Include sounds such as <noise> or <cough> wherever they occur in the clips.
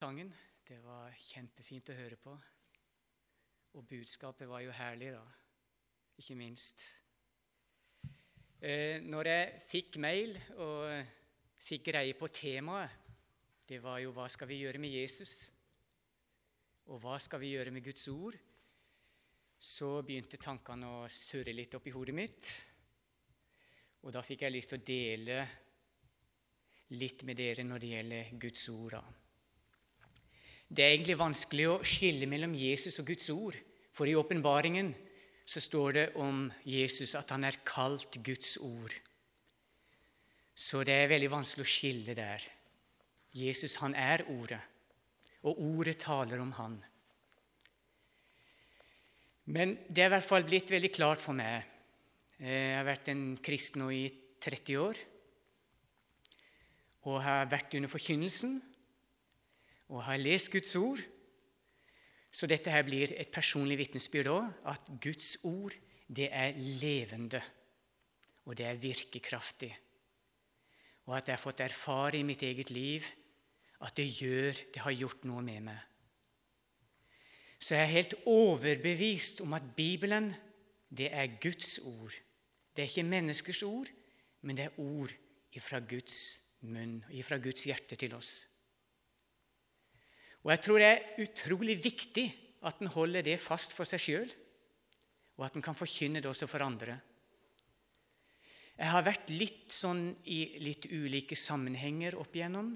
sangen. Det var kjempefint å høre på. Og budskapet var jo herlig, da. Ikke minst. Eh, når jeg fikk mail og fikk greie på temaet, det var jo 'Hva skal vi gjøre med Jesus?' og 'Hva skal vi gjøre med Guds ord?' så begynte tankene å surre litt opp i hodet mitt. Og da fikk jeg lyst til å dele litt med dere når det gjelder Guds ord. da. Det er egentlig vanskelig å skille mellom Jesus og Guds ord. For i åpenbaringen så står det om Jesus at han er kalt Guds ord. Så det er veldig vanskelig å skille der. Jesus, han er Ordet, og Ordet taler om han. Men det er i hvert fall blitt veldig klart for meg. Jeg har vært en kristen nå i 30 år og har vært under forkynnelsen og har lest Guds ord. Så dette her blir et personlig vitnesbyrd òg, at Guds ord det er levende, og det er virkekraftig. Og at jeg har fått erfare i mitt eget liv at det gjør, det har gjort noe med meg. Så jeg er helt overbevist om at Bibelen, det er Guds ord. Det er ikke menneskers ord, men det er ord ifra Guds munn, fra Guds hjerte til oss. Og Jeg tror det er utrolig viktig at en holder det fast for seg sjøl, og at en kan forkynne det også for andre. Jeg har vært litt sånn i litt ulike sammenhenger opp igjennom.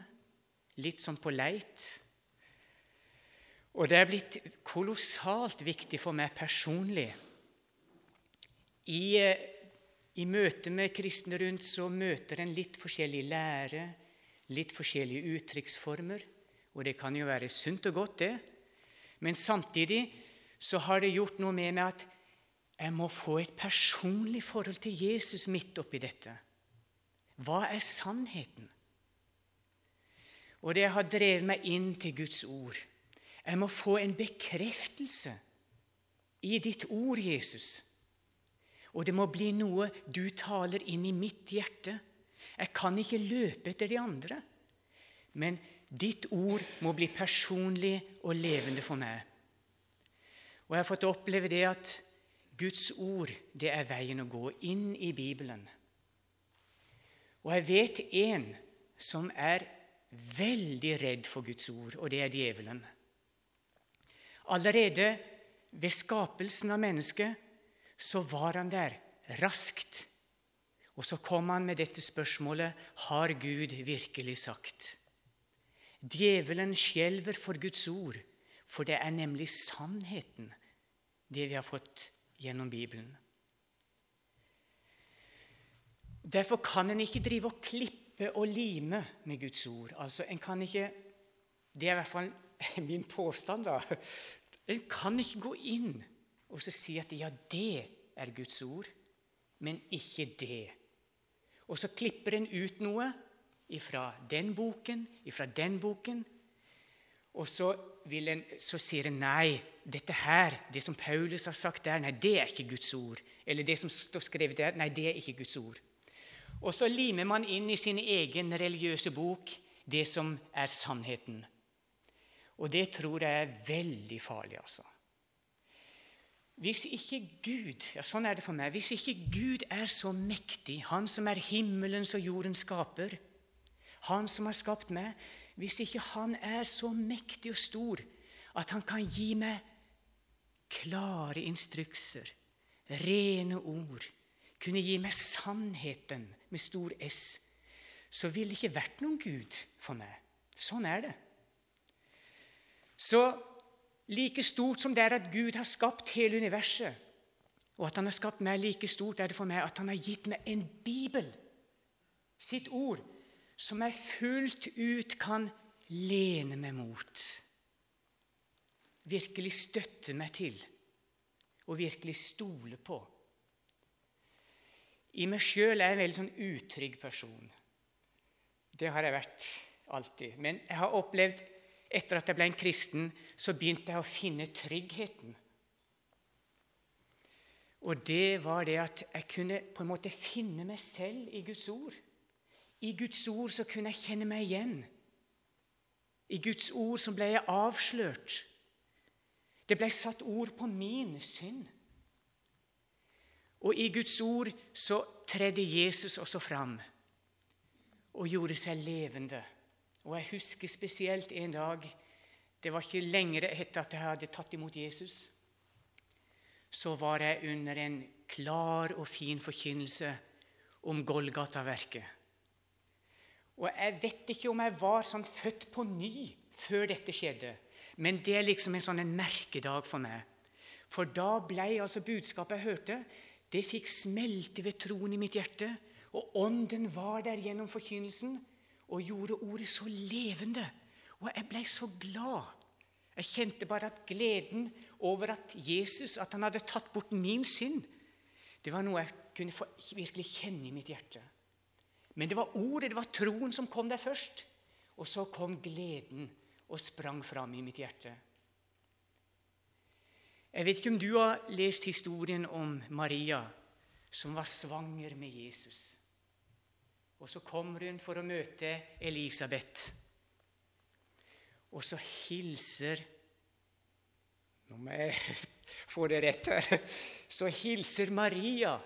Litt sånn på leit. Og det er blitt kolossalt viktig for meg personlig. I, eh, i møte med kristne rundt så møter en litt forskjellig lære, litt forskjellige uttrykksformer. Og det kan jo være sunt og godt, det. Men samtidig så har det gjort noe med meg at jeg må få et personlig forhold til Jesus midt oppi dette. Hva er sannheten? Og det har drevet meg inn til Guds ord. Jeg må få en bekreftelse i ditt ord, Jesus. Og det må bli noe du taler inn i mitt hjerte. Jeg kan ikke løpe etter de andre. Men Ditt ord må bli personlig og levende for meg. Og jeg har fått oppleve det at Guds ord det er veien å gå inn i Bibelen. Og jeg vet en som er veldig redd for Guds ord, og det er djevelen. Allerede ved skapelsen av mennesket så var han der raskt. Og så kom han med dette spørsmålet har Gud virkelig sagt? Djevelen skjelver for Guds ord, for det er nemlig sannheten, det vi har fått gjennom Bibelen. Derfor kan en ikke drive og klippe og lime med Guds ord. Altså, en kan ikke, Det er i hvert fall <laughs> min påstand. da. En kan ikke gå inn og si at ja, det er Guds ord, men ikke det. Og så klipper en ut noe fra den boken, ifra den boken. Og så, en, så, sier en nei, dette her, det som Paulus har sagt der, nei, det er ikke Guds ord. Eller det som står skrevet der, nei, det er ikke Guds ord. Og så limer man inn i sin egen religiøse bok det som er sannheten. Og det tror jeg er veldig farlig, altså. Hvis ikke Gud ja, sånn er det for meg, hvis ikke Gud er så mektig, Han som er himmelens og jordens skaper, han som har skapt meg, hvis ikke han er så mektig og stor at han kan gi meg klare instrukser, rene ord, kunne gi meg sannheten med stor S, så ville det ikke vært noen Gud for meg. Sånn er det. Så like stort som det er at Gud har skapt hele universet, og at han har skapt meg like stort, er det for meg at han har gitt meg en bibel, sitt ord, som jeg fullt ut kan lene meg mot. Virkelig støtte meg til og virkelig stole på. I meg sjøl er jeg en veldig sånn utrygg person. Det har jeg vært alltid. Men jeg har opplevd, etter at jeg ble en kristen, så begynte jeg å finne tryggheten. Og det var det at jeg kunne på en måte finne meg selv i Guds ord. I Guds ord så kunne jeg kjenne meg igjen. I Guds ord så ble jeg avslørt. Det ble satt ord på min synd. Og i Guds ord så tredde Jesus også fram og gjorde seg levende. Og jeg husker spesielt en dag Det var ikke lenger etter at jeg hadde tatt imot Jesus. Så var jeg under en klar og fin forkynnelse om Golgata-verket. Og jeg vet ikke om jeg var sånn født på ny før dette skjedde. Men det er liksom en sånn en merkedag for meg. For da ble altså budskapet jeg hørte, det fikk smelte ved troen i mitt hjerte. Og ånden var der gjennom forkynnelsen og gjorde ordet så levende. Og jeg ble så glad. Jeg kjente bare at gleden over at Jesus at han hadde tatt bort min synd, det var noe jeg kunne virkelig kjenne i mitt hjerte. Men det var ordet, det var troen som kom der først. Og så kom gleden og sprang fram i mitt hjerte. Jeg vet ikke om du har lest historien om Maria som var svanger med Jesus. Og så kommer hun for å møte Elisabeth. Og så hilser Nå må jeg <laughs> få det rett her. Så hilser Maria.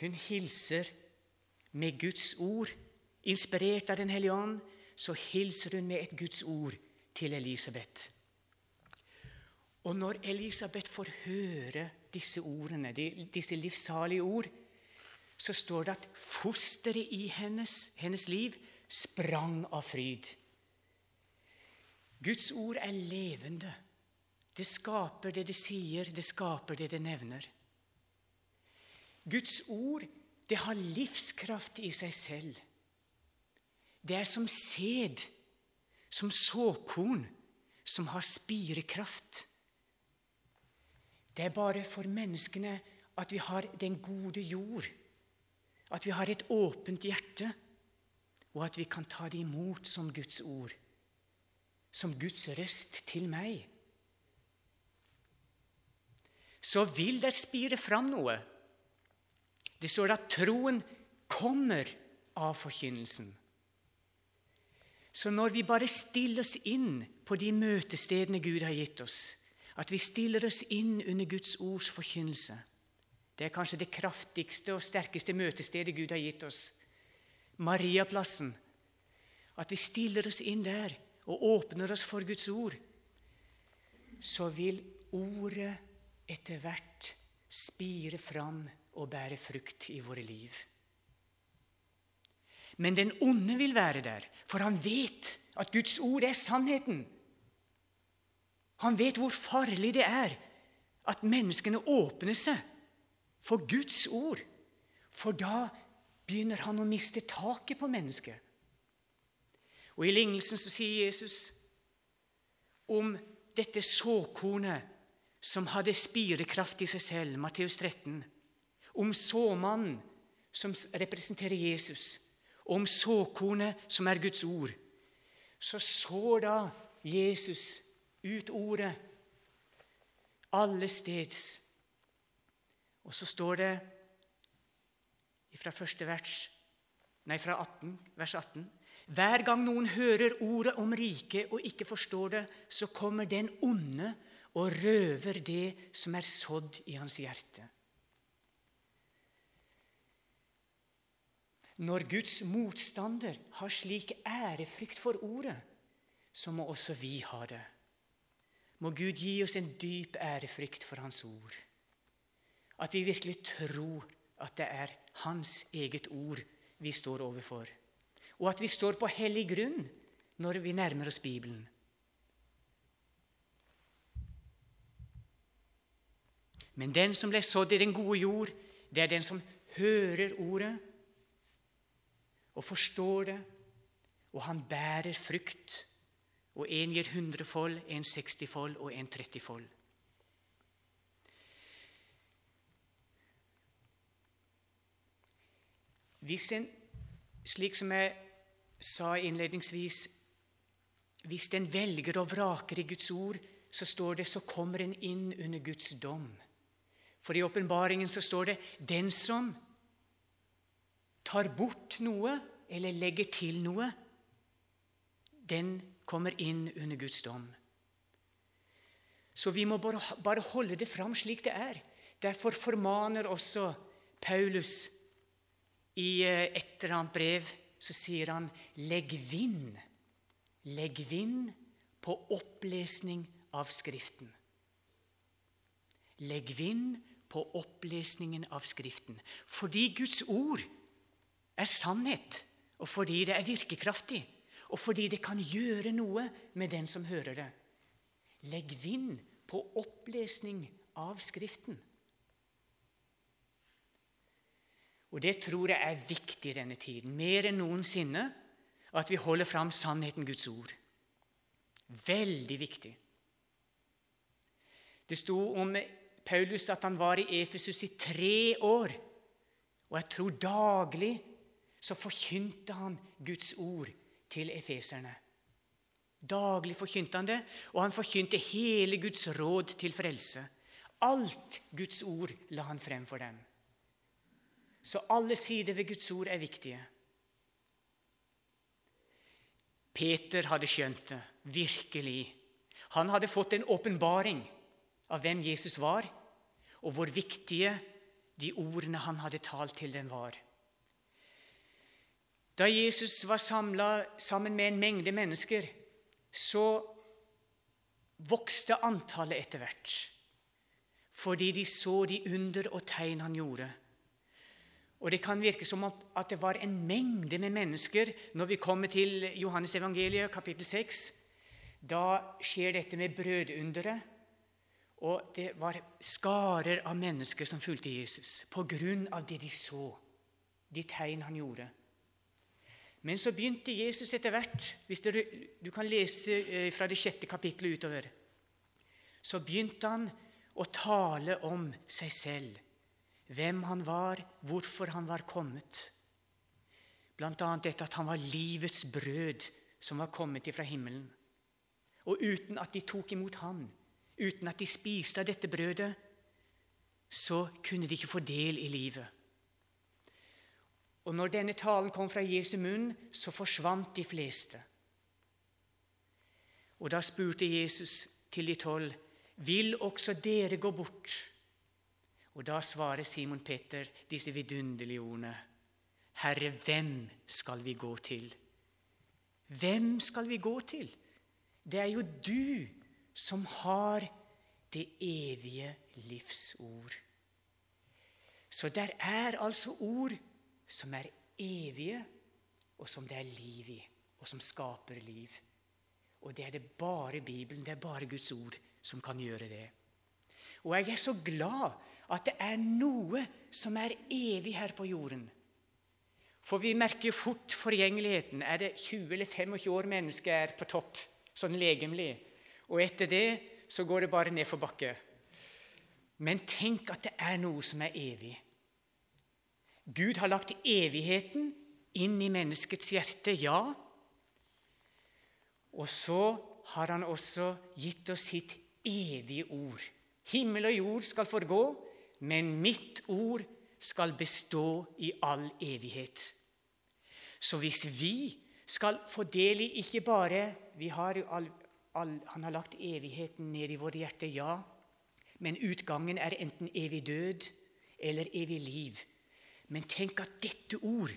Hun hilser med Guds ord. Inspirert av Den hellige ånd så hilser hun med et Guds ord til Elisabeth. Og når Elisabeth får høre disse ordene, disse livssalige ord, så står det at fosteret i hennes, hennes liv sprang av fryd. Guds ord er levende. Det skaper det det sier, det skaper det det nevner. Guds ord, det har livskraft i seg selv. Det er som sæd som såkorn som har spirekraft. Det er bare for menneskene at vi har den gode jord, at vi har et åpent hjerte, og at vi kan ta det imot som Guds ord, som Guds røst til meg. Så vil det spire fram noe. Det står at troen kommer av forkynnelsen. Så når vi bare stiller oss inn på de møtestedene Gud har gitt oss, at vi stiller oss inn under Guds ords forkynnelse Det er kanskje det kraftigste og sterkeste møtestedet Gud har gitt oss. Mariaplassen. At vi stiller oss inn der og åpner oss for Guds ord. Så vil ordet etter hvert spire fram og bære frukt i våre liv. Men den onde vil være der, for han vet at Guds ord er sannheten. Han vet hvor farlig det er at menneskene åpner seg for Guds ord. For da begynner han å miste taket på mennesket. Og I lignelsen så sier Jesus om dette såkornet som hadde spirekraft i seg selv, Matteus 13, om såmannen som representerer Jesus, og om såkornet som er Guds ord, så så da Jesus ut ordet alle steds. Og så står det fra vers, nei, fra 18, vers 18 Hver gang noen hører ordet om riket og ikke forstår det, så kommer den onde og røver det som er sådd i hans hjerte. Når Guds motstander har slik ærefrykt for ordet, så må også vi ha det. Må Gud gi oss en dyp ærefrykt for Hans ord. At vi virkelig tror at det er Hans eget ord vi står overfor. Og at vi står på hellig grunn når vi nærmer oss Bibelen. Men den som ble sådd i den gode jord, det er den som hører ordet og forstår det, og han bærer frukt. Og en gir hundrefold, en sekstifold og en trettifold. Hvis en, slik som jeg sa innledningsvis, hvis en velger og vraker i Guds ord, så står det så kommer en inn under Guds dom. For i åpenbaringen så står det 'den som' tar bort noe eller legger til noe, den kommer inn under Guds dom. Så vi må bare, holde det fram slik det er. Derfor formaner også Paulus i eh, et eller annet brev så sier han 'legg vind'. Legg vind på opplesning av Skriften. Legg vind på opplesningen av Skriften. Fordi Guds ord er sannhet, og fordi det er virkekraftig, og fordi det kan gjøre noe med den som hører det. Legg vind på opplesning av Skriften. Og det tror jeg er viktig i denne tiden, mer enn noensinne, at vi holder fram sannheten Guds ord. Veldig viktig. Det sto om Paulus at han var i Efesus i tre år. Og jeg tror daglig så forkynte han Guds ord til efeserne. Daglig forkynte han det, og han forkynte hele Guds råd til frelse. Alt Guds ord la han frem for dem. Så alle sider ved Guds ord er viktige. Peter hadde skjønt det, virkelig. Han hadde fått en åpenbaring av hvem Jesus var, og hvor viktige de ordene han hadde talt til dem, var. Da Jesus var samla sammen med en mengde mennesker, så vokste antallet etter hvert, fordi de så de under og tegn han gjorde. Og Det kan virke som at det var en mengde med mennesker når vi kommer til Johannes evangeliet, kapittel 6. Da skjer dette med brødunderet. Og det var skarer av mennesker som fulgte Jesus på grunn av det de så, de tegn han gjorde. Men så begynte Jesus etter hvert hvis Du, du kan lese eh, fra det sjette kapittelet utover. Så begynte han å tale om seg selv hvem han var, hvorfor han var kommet. Bl.a. dette at han var livets brød som var kommet ifra himmelen. Og uten at de tok imot han, uten at de spiste av dette brødet, så kunne de ikke få del i livet. Og når denne talen kom fra Jesu munn, så forsvant de fleste. Og da spurte Jesus til de tolv, vil også dere gå bort? Og da svarer Simon Petter disse vidunderlige ordene. Herre, hvem skal vi gå til? Hvem skal vi gå til? Det er jo du som har det evige livsord. Så der er altså ord som er evige, og som det er liv i, og som skaper liv. Og det er det bare Bibelen, det er bare Guds ord, som kan gjøre det. Og jeg er så glad at det er noe som er evig her på jorden. For vi merker fort forgjengeligheten. Er det 20 eller 25 år mennesket er på topp, sånn legemlig, og etter det så går det bare nedfor bakke. Men tenk at det er noe som er evig. Gud har lagt evigheten inn i menneskets hjerte, ja. Og så har han også gitt oss sitt evige ord. Himmel og jord skal forgå, men mitt ord skal bestå i all evighet. Så hvis vi skal fordele ikke bare har all, all, Han har lagt evigheten ned i våre hjerte, ja, men utgangen er enten evig død eller evig liv. Men tenk at dette ord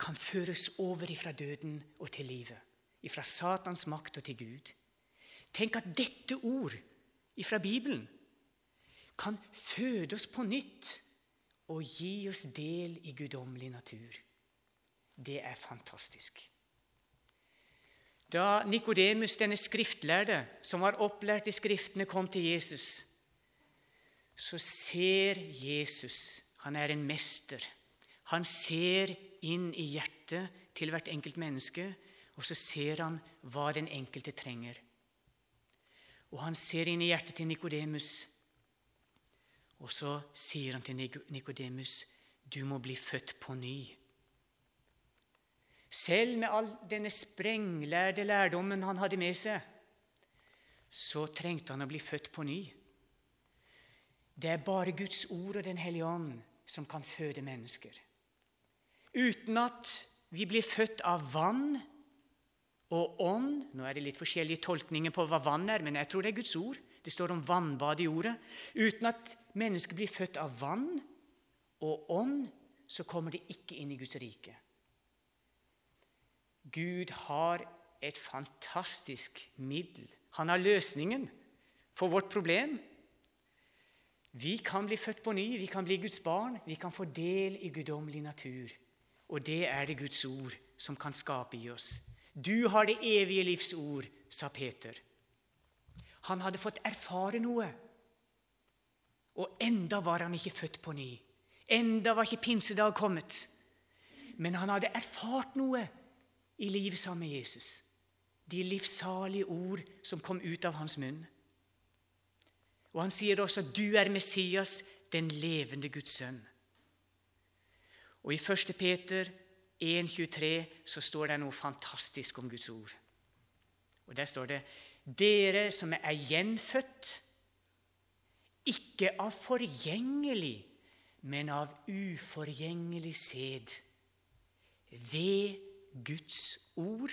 kan føres over ifra døden og til livet. Ifra Satans makt og til Gud. Tenk at dette ord ifra Bibelen kan føde oss på nytt og gi oss del i guddommelig natur. Det er fantastisk. Da Nikodemus, denne skriftlærde, som var opplært i Skriftene, kom til Jesus, så ser Jesus Han er en mester. Han ser inn i hjertet til hvert enkelt menneske, og så ser han hva den enkelte trenger. Og han ser inn i hjertet til Nikodemus, og så sier han til Nikodemus, 'Du må bli født på ny'. Selv med all denne sprenglærde lærdommen han hadde med seg, så trengte han å bli født på ny. Det er bare Guds ord og Den hellige ånd som kan føde mennesker. Uten at vi blir født av vann og ånd Nå er det litt forskjellige tolkninger på hva vann er, men jeg tror det er Guds ord. Det står om vannbad i ordet. Uten at mennesket blir født av vann og ånd, så kommer det ikke inn i Guds rike. Gud har et fantastisk middel. Han har løsningen for vårt problem. Vi kan bli født på ny, vi kan bli Guds barn, vi kan få del i guddommelig natur. Og det er det Guds ord som kan skape i oss. Du har det evige livs ord, sa Peter. Han hadde fått erfare noe, og enda var han ikke født på ny. Enda var ikke pinsedag kommet. Men han hadde erfart noe i livet sammen med Jesus. De livsalige ord som kom ut av hans munn. Og han sier også 'Du er Messias, den levende Guds sønn'. Og i 1. Peter 1,23 så står det noe fantastisk om Guds ord. Og Der står det dere som er gjenfødt, ikke av forgjengelig, men av uforgjengelig sæd, ved Guds ord,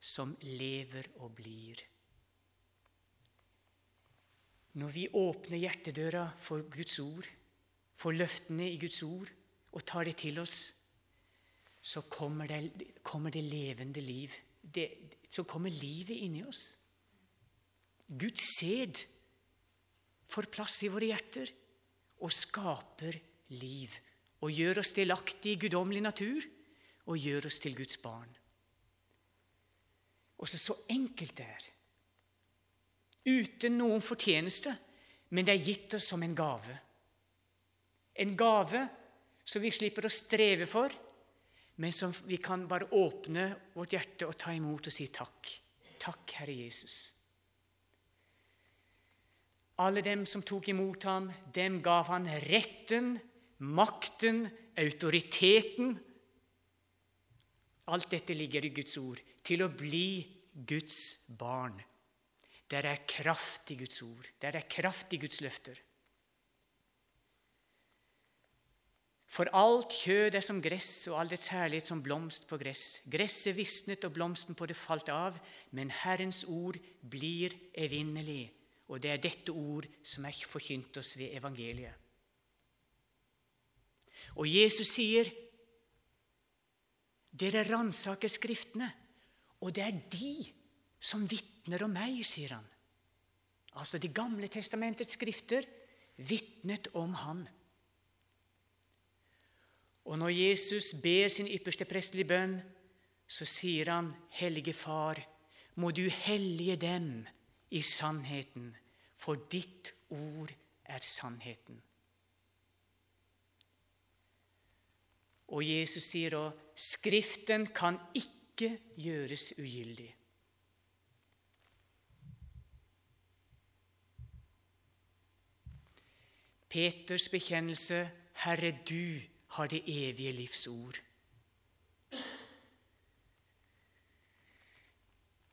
som lever og blir. Når vi åpner hjertedøra for Guds ord, for løftene i Guds ord, og tar det til oss, så kommer det, kommer det levende liv. Det, så kommer livet inni oss. Guds sæd får plass i våre hjerter og skaper liv. Og gjør oss delaktige i guddommelig natur og gjør oss til Guds barn. Og så, så enkelt det er. Uten noen fortjeneste, men det er gitt oss som en gave. En gave som vi slipper å streve for, men som vi kan bare åpne vårt hjerte og ta imot og si takk. Takk, Herre Jesus. Alle dem som tok imot ham, dem gav han retten, makten, autoriteten Alt dette ligger i Guds ord. Til å bli Guds barn. Der er kraft i Guds ord. Der er kraft i Guds løfter. For alt kjød er som gress, og all dets herlighet som blomst på gress. Gresset visnet, og blomsten på det falt av, men Herrens ord blir evinnelig. Og det er dette ord som er forkynt oss ved evangeliet. Og Jesus sier, 'Dere ransaker Skriftene, og det er de som vitner om meg', sier han. Altså Det gamle testamentets skrifter vitnet om han. Og når Jesus ber sin ypperste prestelige bønn, så sier han, 'Hellige Far, må du hellige dem i sannheten, for ditt ord er sannheten.' Og Jesus sier òg, 'Skriften kan ikke gjøres ugyldig'. Peters bekjennelse, 'Herre, du' har det evige livs ord.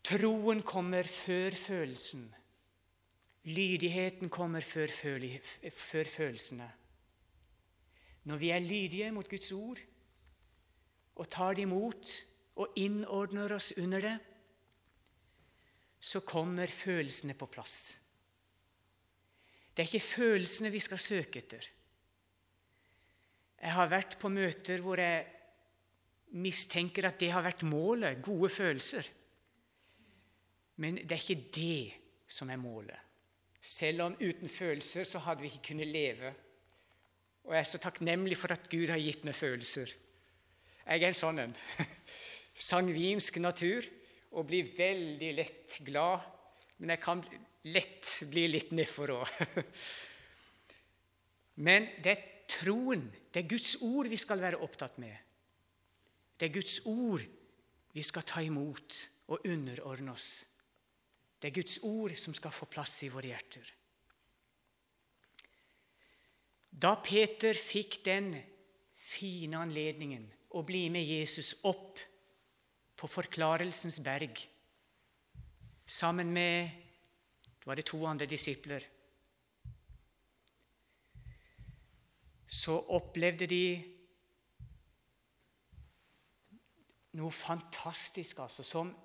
Troen kommer før følelsen. Lydigheten kommer før, før følelsene. Når vi er lydige mot Guds ord og tar det imot og innordner oss under det, så kommer følelsene på plass. Det er ikke følelsene vi skal søke etter. Jeg har vært på møter hvor jeg mistenker at det har vært målet gode følelser. Men det er ikke det som er målet. Selv om uten følelser så hadde vi ikke kunnet leve. Og jeg er så takknemlig for at Gud har gitt meg følelser. Jeg er en sånn en. <laughs> Sangvinsk natur og blir veldig lett glad. Men jeg kan lett bli litt nedfor òg. <laughs> Men det er troen det er Guds ord vi skal være opptatt med. Det er Guds ord vi skal ta imot og underordne oss. Det er Guds ord som skal få plass i våre hjerter. Da Peter fikk den fine anledningen å bli med Jesus opp på Forklarelsens berg sammen med var det to andre disipler så opplevde de noe fantastisk, altså, som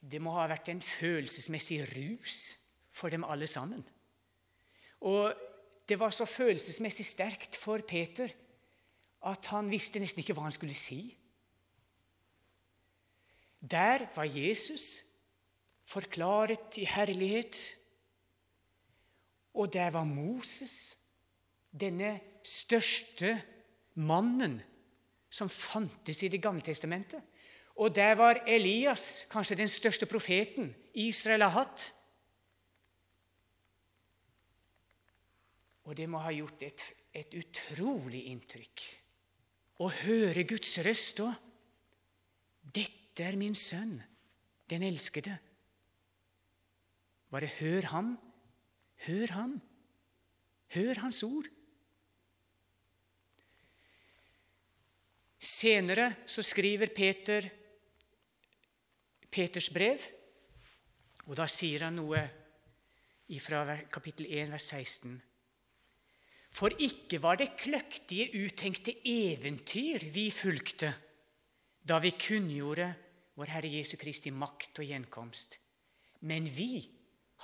Det må ha vært en følelsesmessig rus for dem alle sammen. Og det var så følelsesmessig sterkt for Peter at han visste nesten ikke hva han skulle si. Der var Jesus forklaret i herlighet, og der var Moses, denne største mannen som fantes i Det gamle testamentet. Og der var Elias, kanskje den største profeten Israel har hatt. Og det må ha gjort et, et utrolig inntrykk å høre Guds røst òg. Dette er min sønn, den elskede. Bare hør ham, hør ham, hør hans ord. Senere så skriver Peter Peters brev, og da sier han noe fra kapittel 1, vers 16. For ikke var det kløktige, uttenkte eventyr vi fulgte da vi kunngjorde vår Herre Jesu Kristi makt og gjenkomst, men vi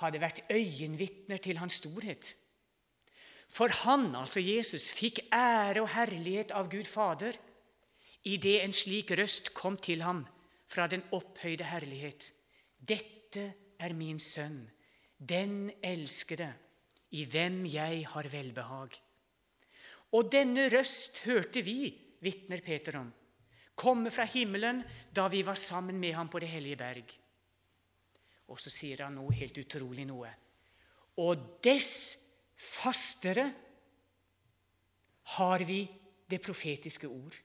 hadde vært øyenvitner til Hans storhet. For han, altså Jesus, fikk ære og herlighet av Gud Fader idet en slik røst kom til ham fra den opphøyde herlighet. Dette er min sønn, den elskede, i hvem jeg har velbehag. Og denne røst hørte vi, vitner Peter om, komme fra himmelen da vi var sammen med ham på det hellige berg. Og så sier han noe helt utrolig noe. Og dess fastere har vi det profetiske ord.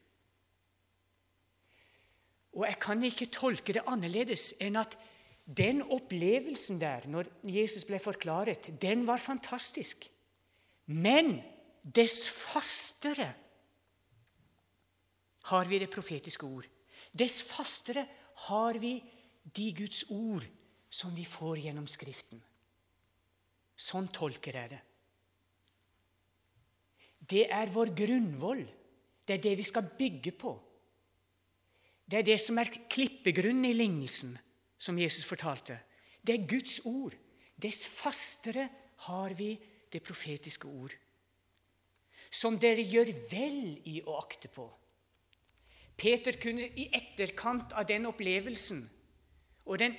Og jeg kan ikke tolke det annerledes enn at den opplevelsen der, når Jesus ble forklaret, den var fantastisk. Men dess fastere har vi det profetiske ord. Dess fastere har vi de Guds ord som vi får gjennom Skriften. Sånn tolker jeg det. Det er vår grunnvoll. Det er det vi skal bygge på. Det er det som er klippegrunnen i lignelsen som Jesus fortalte. Det er Guds ord. Dess fastere har vi det profetiske ord. Som dere gjør vel i å akte på. Peter kunne i etterkant av den opplevelsen og den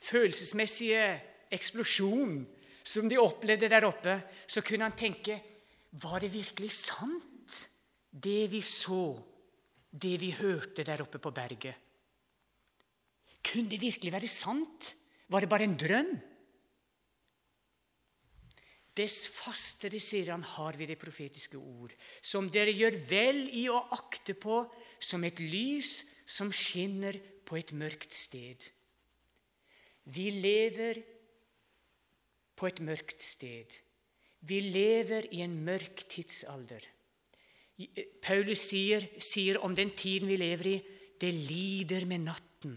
følelsesmessige eksplosjon som de opplevde der oppe, så kunne han tenke Var det virkelig sant, det vi så det vi hørte der oppe på berget? Kunne det virkelig være sant? Var det bare en drøm? Dess fastere, sier han, har vi det profetiske ord, som dere gjør vel i å akte på som et lys som skinner på et mørkt sted. Vi lever på et mørkt sted. Vi lever i en mørk tidsalder. Paulus sier, sier, om den tiden vi lever i, det lider med natten.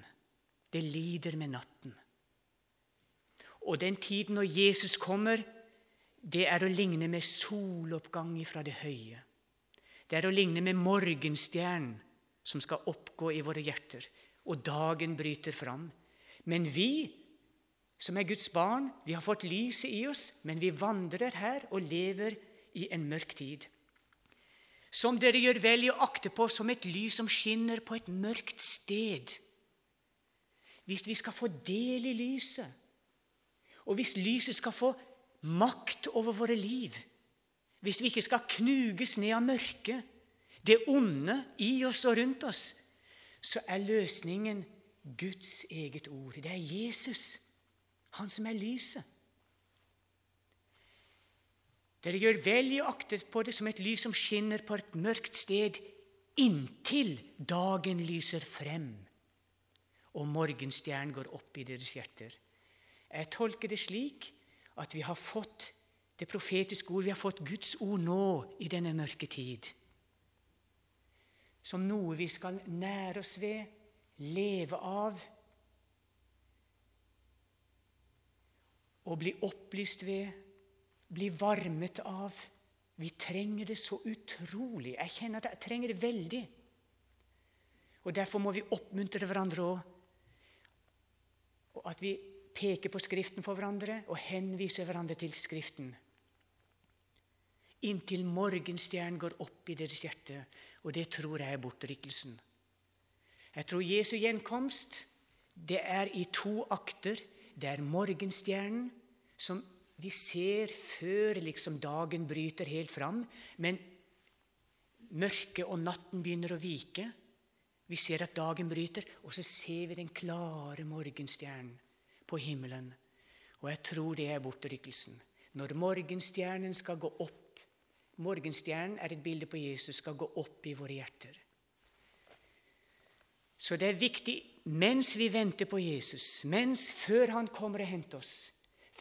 Det lider med natten. Og den tiden når Jesus kommer, det er å ligne med soloppgang fra det høye. Det er å ligne med morgenstjernen som skal oppgå i våre hjerter, og dagen bryter fram. Men vi som er Guds barn, vi har fått lyset i oss, men vi vandrer her og lever i en mørk tid som dere gjør vel i å akte på som et lys som skinner på et mørkt sted. Hvis vi skal få del i lyset, og hvis lyset skal få makt over våre liv, hvis vi ikke skal knuges ned av mørket, det onde i oss og rundt oss, så er løsningen Guds eget ord. Det er Jesus, han som er lyset. Dere gjør vel i å akte på det som et lys som skinner på et mørkt sted, inntil dagen lyser frem og morgenstjernen går opp i deres hjerter. Jeg tolker det slik at vi har fått det profetiske ord, vi har fått Guds ord nå i denne mørke tid. Som noe vi skal nære oss ved, leve av og bli opplyst ved bli varmet av. Vi trenger det så utrolig. Jeg kjenner at jeg trenger det veldig. Og Derfor må vi oppmuntre hverandre òg. og at vi peker på Skriften for hverandre og henviser hverandre til Skriften. Inntil morgenstjernen går opp i deres hjerte, og det tror jeg er bortrykkelsen. Jeg tror Jesu gjenkomst det er i to akter. Det er morgenstjernen, som vi ser før liksom dagen bryter helt fram. Men mørket og natten begynner å vike. Vi ser at dagen bryter, og så ser vi den klare morgenstjernen på himmelen. Og jeg tror det er bortrykkelsen. Når morgenstjernen skal gå opp Morgenstjernen er et bilde på Jesus, skal gå opp i våre hjerter. Så det er viktig mens vi venter på Jesus, mens før han kommer og henter oss,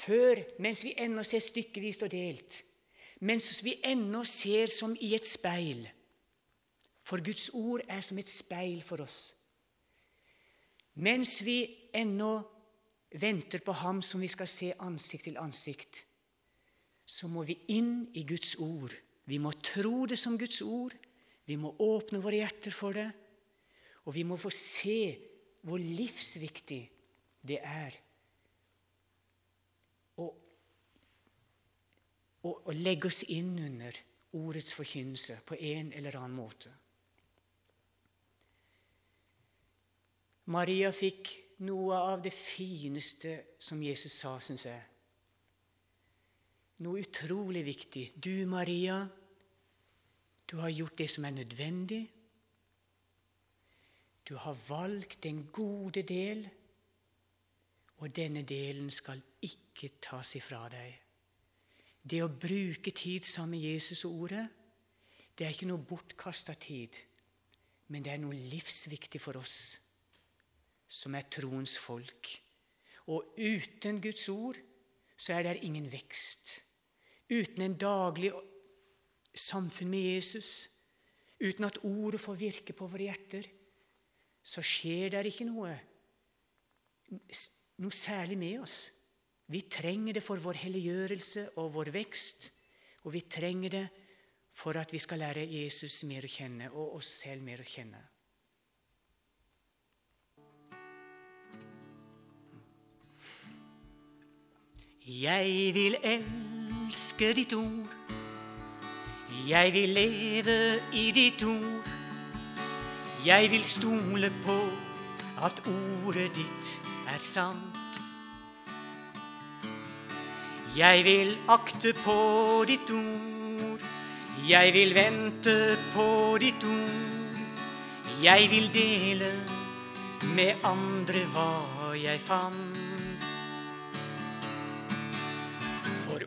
før, mens vi ennå ser stykkevis og delt, mens vi ennå ser som i et speil For Guds ord er som et speil for oss. Mens vi ennå venter på Ham som vi skal se ansikt til ansikt, så må vi inn i Guds ord. Vi må tro det som Guds ord. Vi må åpne våre hjerter for det. Og vi må få se hvor livsviktig det er å, og legge oss inn under ordets forkynnelse på en eller annen måte. Maria fikk noe av det fineste som Jesus sa, syns jeg. Noe utrolig viktig. Du, Maria, du har gjort det som er nødvendig. Du har valgt den gode del, og denne delen skal ikke tas ifra deg. Det å bruke tid sammen med Jesus og Ordet, det er ikke noe bortkasta tid, men det er noe livsviktig for oss som er troens folk. Og uten Guds ord så er det ingen vekst. Uten en daglig samfunn med Jesus, uten at ordet får virke på våre hjerter, så skjer det ikke noe, noe særlig med oss. Vi trenger det for vår helliggjørelse og vår vekst, og vi trenger det for at vi skal lære Jesus mer å kjenne og oss selv mer å kjenne. Jeg vil elske ditt ord. Jeg vil leve i ditt ord. Jeg vil stole på at ordet ditt er sant. Jeg vil akte på ditt ord. Jeg vil vente på ditt ord. Jeg vil dele med andre hva jeg fant.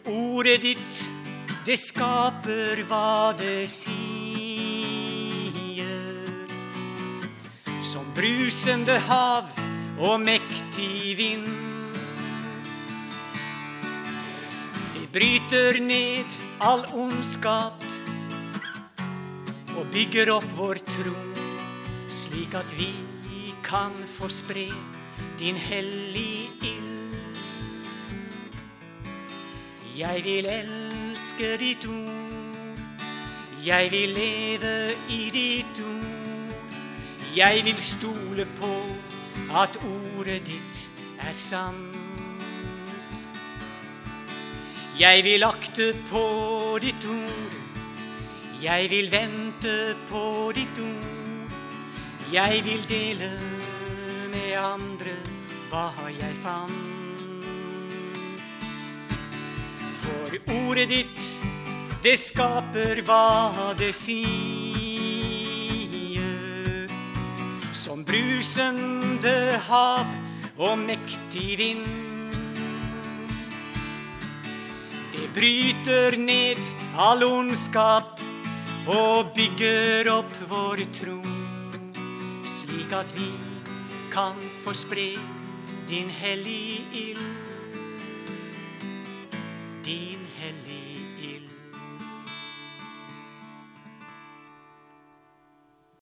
ordet ditt, det skaper hva det sier. Som brusende hav og mektig vind. Bryter ned all ondskap og bygger opp vår tro, slik at vi kan få spre din hellige ild. Jeg vil elske ditt ord. Jeg vil leve i ditt ord. Jeg vil stole på at ordet ditt er sant. Jeg vil akte på ditt ord. Jeg vil vente på ditt ord. Jeg vil dele med andre hva jeg fant. For ordet ditt, det skaper hva det sier. Som brusende hav og mektig vind. Bryter ned all ondskap og bygger opp vår tro, slik at vi kan få spre din hellige ild